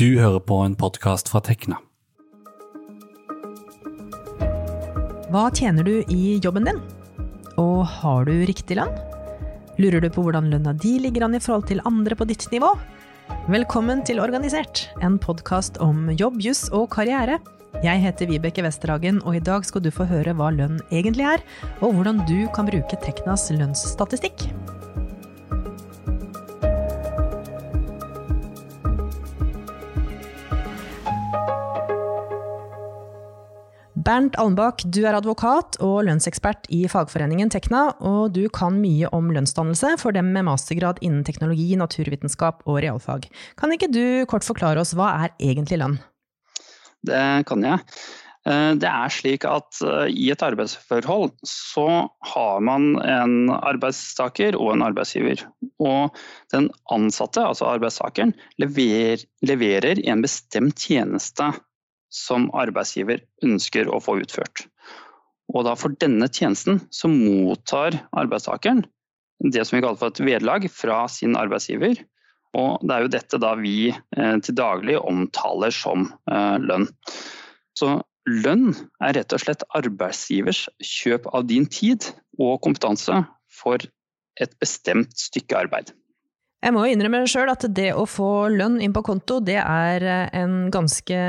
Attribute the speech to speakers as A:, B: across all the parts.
A: Du hører på en podkast fra Tekna.
B: Hva tjener du i jobben din? Og har du riktig lønn? Lurer du på hvordan lønna di ligger an i forhold til andre på ditt nivå? Velkommen til Organisert, en podkast om jobb, juss og karriere. Jeg heter Vibeke Westerhagen, og i dag skal du få høre hva lønn egentlig er, og hvordan du kan bruke Teknas lønnsstatistikk. Bernt Almbakk, du er advokat og lønnsekspert i fagforeningen Tekna, og du kan mye om lønnsdannelse for dem med mastergrad innen teknologi, naturvitenskap og realfag. Kan ikke du kort forklare oss hva er egentlig lønn?
C: Det kan jeg. Eh, det er slik at eh, i et arbeidsforhold så har man en arbeidstaker og en arbeidsgiver. Og den ansatte, altså arbeidstakeren, leverer, leverer en bestemt tjeneste som arbeidsgiver ønsker å få utført. Og da for denne tjenesten så mottar arbeidstakeren det som vi kaller for et vederlag fra sin arbeidsgiver. Og det er jo dette da vi eh, til daglig omtaler som eh, lønn. Så lønn er rett og slett arbeidsgivers kjøp av din tid og kompetanse for et bestemt stykke arbeid.
B: Jeg må innrømme sjøl at det å få lønn inn på konto, det er eh, en ganske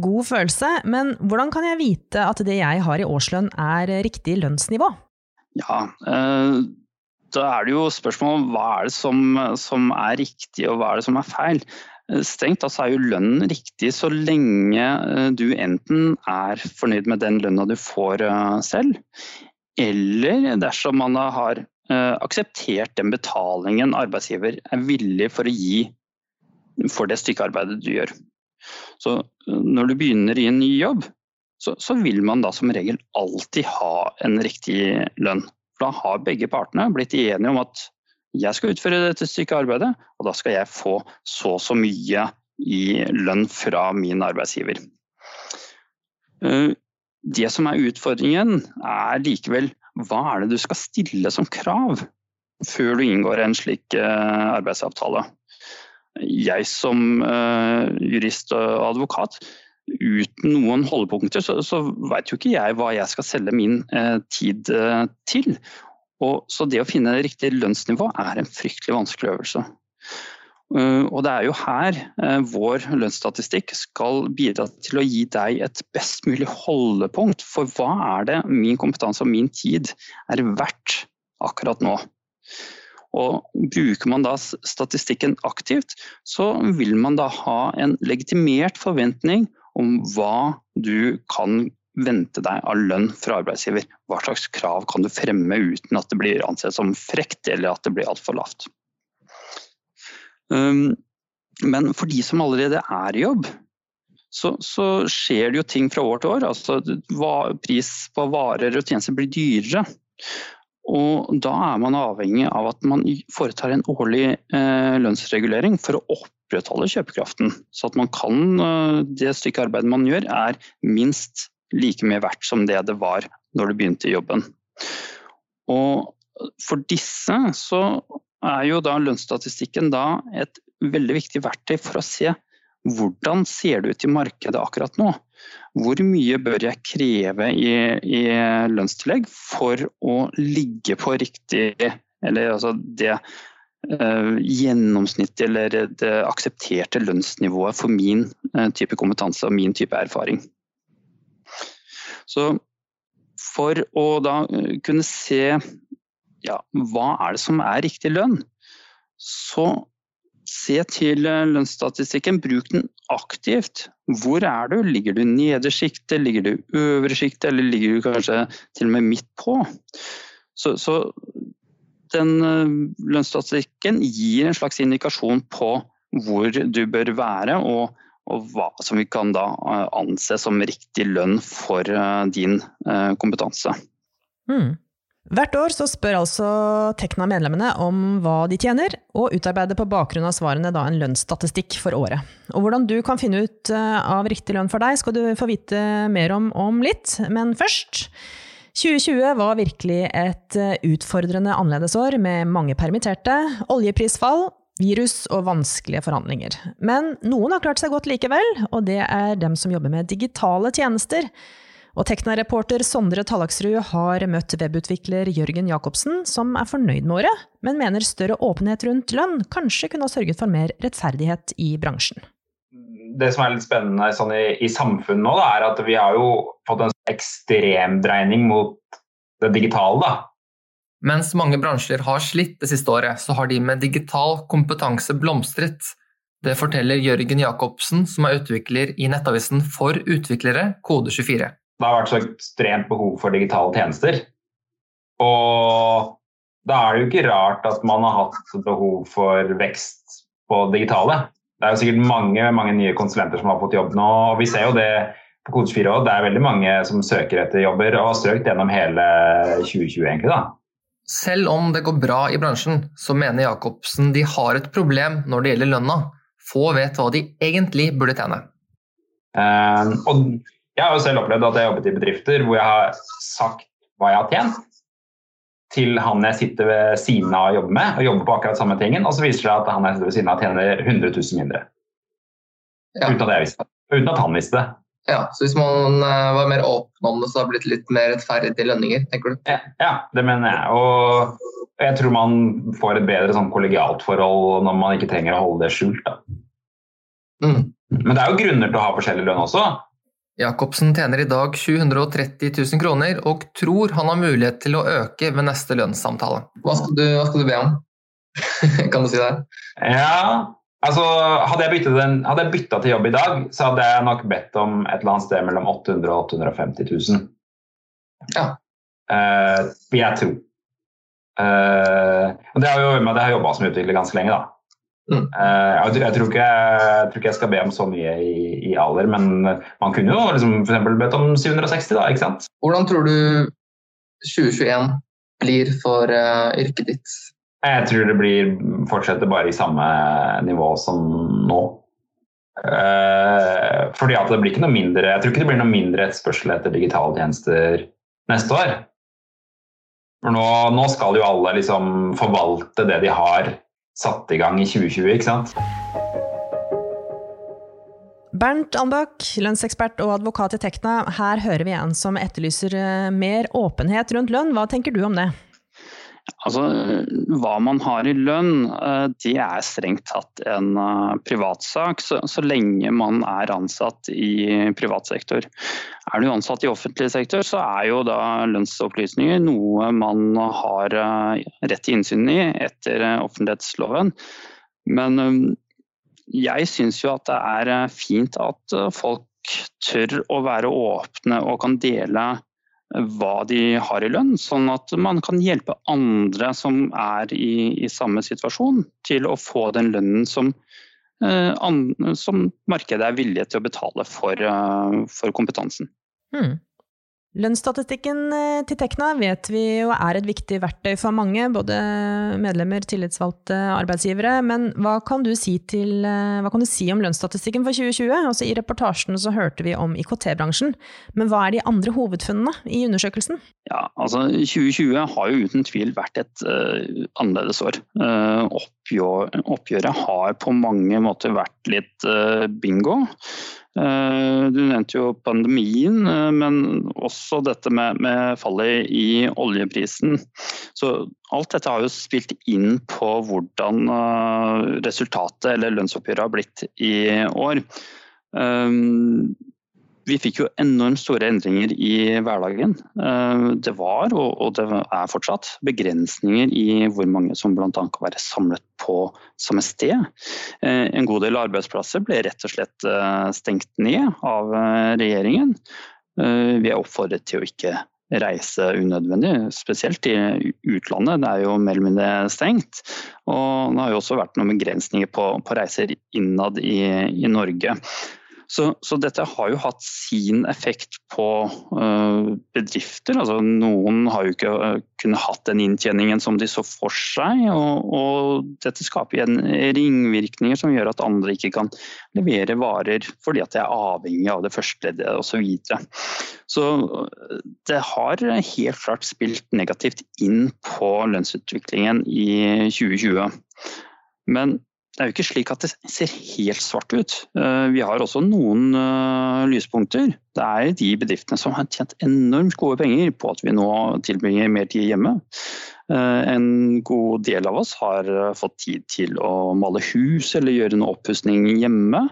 B: god følelse. Men hvordan kan jeg vite at det jeg har i årslønn er riktig lønnsnivå?
C: Ja, eh, da er det jo spørsmål om hva er det som, som, er riktig og hva er det som er feil. Eh, strengt tatt er jo lønnen riktig så lenge du enten er fornøyd med den lønna du får selv, eller dersom man har akseptert den betalingen arbeidsgiver er villig for å gi for det stykkearbeidet du gjør. Så eh, når du begynner i en ny jobb, så, så, vil man da som regel alltid ha en riktig lønn. For da har begge partene blitt enige om at jeg skal utføre dette stykket arbeidet, og da skal jeg få så og så mye i lønn fra min arbeidsgiver. Eh, det som er utfordringen, er likevel hva er det du skal stille som krav før du inngår en slik eh, arbeidsavtale? Jeg som eh, jurist og advokat, uten noen holdepunkter, så, så veit jo ikke jeg hva jeg skal selge min eh, tid til. Og, så det å finne riktig lønnsnivå er en fryktelig vanskelig øvelse. Eh, og det er jo her eh, vår lønnsstatistikk skal bidra til å gi deg et best mulig holdepunkt for hva er det min kompetanse og min tid er verdt akkurat nå. Og Bruker man da statistikken aktivt, så vil man da ha en legitimert forventning om hva du kan vente deg av lønn fra arbeidsgiver. Hva slags krav kan du fremme uten at det blir ansett som frekt eller at det blir altfor lavt. Um, men for de som allerede er i jobb, så, så, skjer det jo ting fra år til år. Altså pris på varer og tjenester blir dyrere. Og da er man avhengig av at man foretar en årlig eh, lønnsregulering for å opprettholde kjøpekraften. Så at man kan, eh, det stykket arbeid man gjør, er minst like mye verdt som det det var når du begynte i jobben. Og for disse så er jo da lønnsstatistikken da et veldig viktig verktøy for å se hvordan ser det ut i markedet akkurat nå. Hvor mye bør jeg kreve i, i lønnstillegg for å ligge på riktig Eller altså det eh, gjennomsnittet eller det aksepterte lønnsnivået for min eh, type kompetanse og min type erfaring. Så for å da uh, kunne se ja, hva er det som er riktig lønn? Så se til eh, lønnsstatistikken, bruk den aktivt. Hvor er du? Ligger du nede sjiktet, ligger du i øvre sjiktet, eller ligger du kanskje til og med midt på? Så, så den eh, lønnsstatistikken gir en slags indikasjon på hvor du bør være, og, og hva som vi kan da eh, anse som riktig lønn for din kompetanse.
B: Mm. Hvert år spør altså Tekna-medlemmene om hva de tjener, og utarbeider på bakgrunn av svarene en lønnsstatistikk for året. Og hvordan du kan finne ut eh, av riktig lønn for deg, skal du få vite mer om om litt, men først 2020 var virkelig et eh, utfordrende annerledesår med mange permitterte, oljeprisfall, virus og vanskelige forhandlinger. Men noen har klart seg godt likevel, og det er dem som jobber med digitale tjenester. Og Tekna-reporter Sondre Tallaksrud har møtt webutvikler Jørgen Jacobsen, som er fornøyd med året, men mener større åpenhet rundt lønn kanskje kunne ha sørget for mer rettferdighet i bransjen.
D: Det som er litt spennende sånn i, i, samfunnet nå, da, er at vi har jo fått en ekstremdreining mot det digitale. da.
E: Mens mange bransjer har slitt det siste året, så har de med digital kompetanse blomstret. Det forteller Jørgen Jacobsen, som er utvikler i nettavisen For utviklere, Kode24.
D: Det har vært så ekstremt behov for digitale tjenester. Og da er det jo ikke rart at man har hatt behov for vekst på digitale. Det er jo sikkert mange, mange nye konsulenter som har fått jobb nå. og Vi ser jo det på Kode 4 òg. Det er veldig mange som søker etter jobber og har søkt gjennom hele 2020, egentlig. da.
E: Selv om det går bra i bransjen, så mener Jacobsen de har et problem når det gjelder lønna. Få vet hva de egentlig burde tjene.
D: Uh, og jeg har jo selv opplevd at jeg har jobbet i bedrifter hvor jeg har sagt hva jeg har tjent, til han jeg sitter ved siden av og jobber med, og jobber på akkurat samme tingen, og så viser det seg at han jeg sitter ved siden av tjener 100 000 mindre. Ja. Uten at visste. Uten at han visste det.
E: Ja, Så hvis man uh, var mer åpen om det, så hadde det blitt litt mer rettferdige lønninger, tenker du?
D: Ja, ja, det mener jeg. Og jeg tror man får et bedre sånn kollegialt forhold når man ikke trenger å holde det skjult. Mm. Men det er jo grunner til å ha forskjellig lønn også.
E: Jacobsen tjener i dag 730 000 kroner og tror han har mulighet til å øke ved neste lønnssamtale. Hva skal du, hva skal du be om? kan du si det?
D: Ja, Altså, hadde jeg, den, hadde jeg, bytta til jobb i dag, så hadde jeg nok bedt om et eller annet sted mellom 800 og 850 000.
E: Ja.
D: Uh, vil jeg tro. Uh, og det har jo med at jeg har jobba som utvikler ganske lenge, da. Mm. Jeg, jeg, jeg, tror ikke, jeg, tror ikke, jeg skal be om så mye i, i alder, men man kunne jo liksom f.eks. bedt om 760, da. ikke sant?
E: Hvordan tror du 2021 blir for yrket ditt?
D: Jeg tror det blir fortsetter bare i samme nivå som nå. Uh, fordi at det blir ikke noe mindre Jeg tror ikke det blir noe mindre etterspørsel etter digitale tjenester neste år. For nå, nå, skal jo alle liksom forvalte det de har satt i gang i 2020, ikke sant.
B: Bernt Anbakk, lønnsekspert og advokat i Tekna. Her hører vi en som etterlyser eh, mer åpenhet rundt lønn. Hva tenker du om det?
C: Altså, Hva man har i lønn, eh, det er strengt tatt en eh, privatsak, så, så lenge man er ansatt i privat sektor. Er du ansatt i offentlig sektor, så er jo da lønnsopplysninger noe man har eh, rett til innsyn i etter offentlighetsloven. Men jeg syns jo at det er fint at folk tør å være åpne og kan dele hva de har i lønn, sånn at man kan hjelpe andre som er i, i samme situasjon, til å få den lønnen som, eh, an, som markedet er villig til å betale for, uh, for kompetansen.
B: Hmm. Lønnsstatistikken eh, til Tekna vet vi jo er et viktig verktøy for mange, både medlemmer, tillitsvalgte, arbeidsgivere. Men hva kan du si, til, eh, kan du si om lønnsstatistikken for 2020? Altså, I reportasjen så hørte vi om IKT-bransjen, men hva er de andre hovedfunnene i undersøkelsen?
C: Ja, altså 2020 har jo uten tvil vært et uh, annerledes år. Uh, oppgjør, oppgjøret har på mange måter vært litt uh, bingo. Eh, du nevnte jo pandemien, eh, men også dette med, med, fallet i oljeprisen. Så alt dette har jo spilt inn på hvordan eh, resultatet eller lønnsoppgjøret har blitt i år vi fikk jo enormt store endringer i hverdagen. Eh, det var, og det er fortsatt, begrensninger i hvor mange som bl.a. kan være samlet på samme sted. Eh, en god del arbeidsplasser ble rett og slett eh, stengt ned av regjeringen. Vi er oppfordret til å ikke reise unødvendig, spesielt i utlandet. Det er jo mer eller mindre stengt. Og det har jo også vært noen begrensninger på, på reiser innad i, i Norge. Så, så, dette har jo hatt sin effekt på uh, bedrifter. Altså, noen har jo ikke uh, kunnet hatt den inntjeningen som de så for seg. Og, og, dette skaper igjen ringvirkninger som gjør at andre ikke kan levere varer fordi at de er avhengig av det første leddet osv. Så, videre. så det har helt klart spilt negativt inn på lønnsutviklingen i 2020. Men det er jo ikke slik at det ser helt svart ut. Eh, vi har også noen uh, lyspunkter. Det er de bedriftene som har tjent enormt gode penger på at vi nå tilbringer mer tid hjemme. Uh, en god del av oss har fått tid til å male hus eller gjøre noe oppussing hjemme.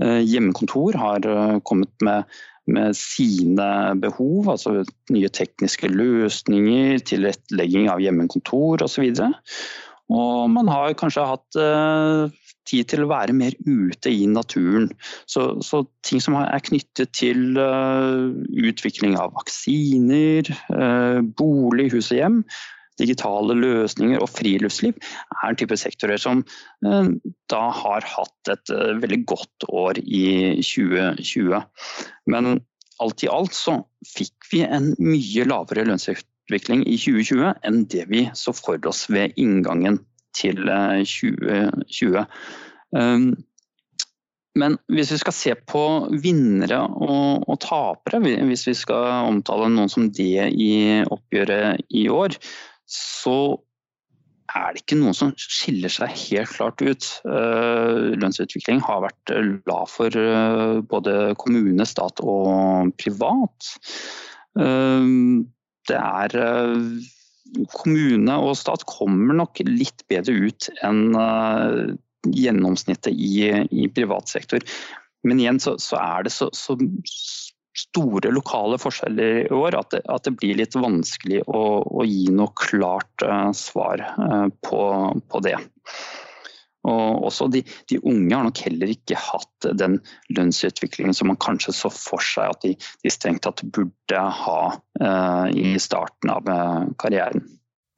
C: Hjemmekontor har kommet med, med sine behov, altså nye tekniske løsninger, tilrettelegging av hjemmekontor osv. Og man har kanskje hatt uh, tid til å være mer ute i naturen. Så, så ting som er knyttet til uh, utvikling av vaksiner, uh, bolig, hus og hjem, digitale løsninger og friluftsliv er en type sektorer som da har hatt et veldig godt år i 2020. Men alt i alt så fikk vi en mye lavere lønnsvekst utvikling i 2020 enn det vi så for oss ved inngangen til 2020. Eh, um, men hvis vi skal se på vinnere og, og, tapere, hvis vi skal omtale noen som det i oppgjøret i år, så er det ikke noen som skiller seg helt klart ut. Uh, lønnsutvikling har vært lav for uh, både kommune, stat og privat. Det er eh, Kommune og stat kommer nok litt bedre ut enn eh, gjennomsnittet i, i privat sektor. Men igjen så, så er det så, så, store lokale forskjeller i år at det, at det blir litt vanskelig å, å gi noe klart uh, svar uh, på, på, det. Og også de, de, unge har nok heller ikke hatt den lønnsutviklingen som man kanskje så for seg at de, de strengt tatt burde ha uh, i starten av uh, karrieren.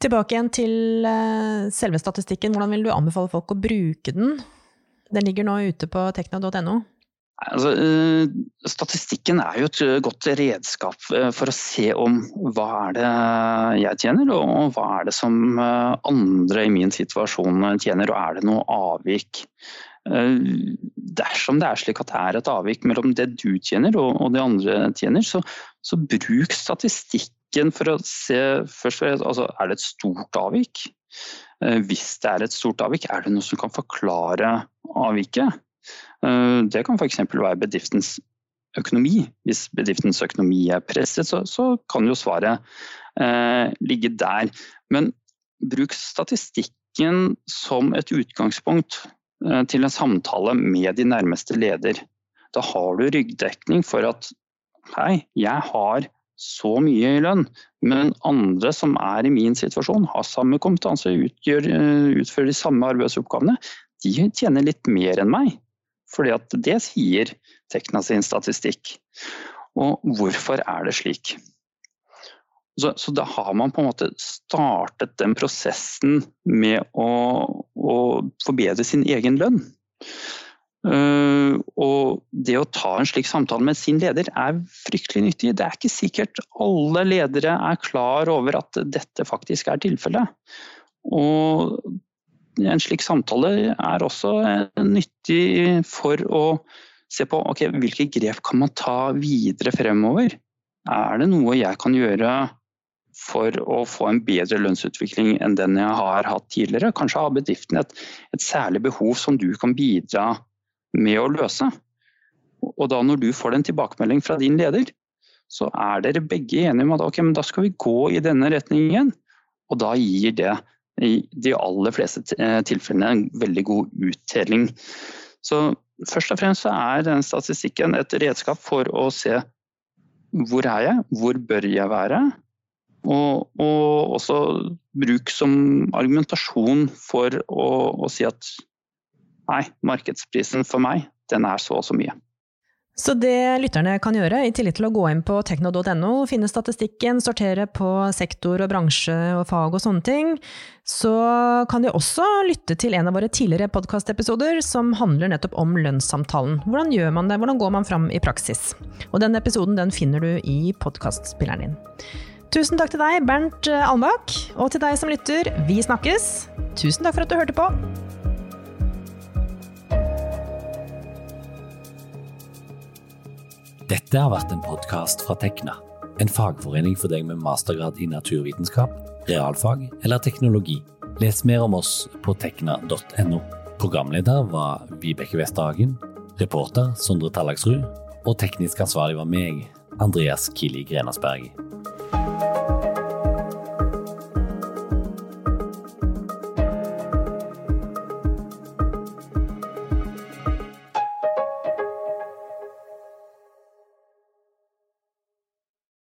B: Tilbake igjen til uh, selve statistikken. Hvordan vil du anbefale folk å bruke den? Den ligger nå ute på tekna.no.
C: Altså, eh, statistikken er jo et eh, godt redskap eh, for å se om hva er det jeg tjener, og hva er det som andre i min situasjon tjener, og er det noe avvik. Dersom det er slik at det er et avvik mellom det du tjener og det andre tjener, så, så bruk statistikken for å se først og fremst altså, er det et stort avvik. Hvis det er et stort avvik, er det noe som kan forklare avviket? Eh, det kan f.eks. være bedriftens økonomi. Hvis bedriftens økonomi er presset, så, så kan jo svaret eh, ligge der. Men bruk statistikken som et utgangspunkt eh, til en samtale med de nærmeste leder. Da har du ryggdekning for at hei, jeg har så mye i lønn, men andre som er i min situasjon, har samme kompetanse, utgjør, eh, utfører de samme arbeidsoppgavene, de tjener litt mer enn meg. Fordi at det sier Tekna sin statistikk. Og hvorfor er det slik? Så, så, da har man på en måte startet den prosessen med å, å forbedre sin egen lønn. Uh, og det å ta en slik samtale med sin leder er fryktelig nyttig. Det er ikke sikkert alle ledere er klar over at dette faktisk er tilfellet. Og en slik samtale er også nyttig for å se på okay, hvilke grep kan man ta videre fremover. Er det noe jeg kan gjøre for å få en bedre lønnsutvikling enn den jeg har hatt tidligere? Kanskje har bedriften et, et særlig behov som du kan bidra med å løse. Og da når du får den tilbakemelding fra din leder, så er dere begge enige om at okay, da skal vi gå i denne retningen. Og da gir det i de aller fleste eh, tilfellene en veldig god uttelling. Så først og fremst er den statistikken et redskap for å se hvor er jeg, hvor bør jeg være? Og, og også bruk som argumentasjon for å, å si at nei, markedsprisen for meg, den er så og så mye.
B: Så det lytterne kan gjøre, i tillegg til å gå inn på tekno.no, finne statistikken, sortere på sektor og bransje og fag og sånne ting, så kan de også lytte til en av våre tidligere podkastepisoder som handler nettopp om lønnssamtalen. Hvordan gjør man det, hvordan går man fram i praksis? Og den episoden den finner du i podkastspilleren din. Tusen takk til deg, Bernt Almbakk, og til deg som lytter, vi snakkes! Tusen takk for at du hørte på!
A: Dette har vært en podkast fra Tekna, en fagforening for deg med mastergrad i naturvitenskap, realfag eller teknologi. Les mer om oss på tekna.no. Programleder var Vibeke Westerhagen, reporter Sondre Tallagsrud, og teknisk ansvarlig var meg, Andreas Kili Grenasberg.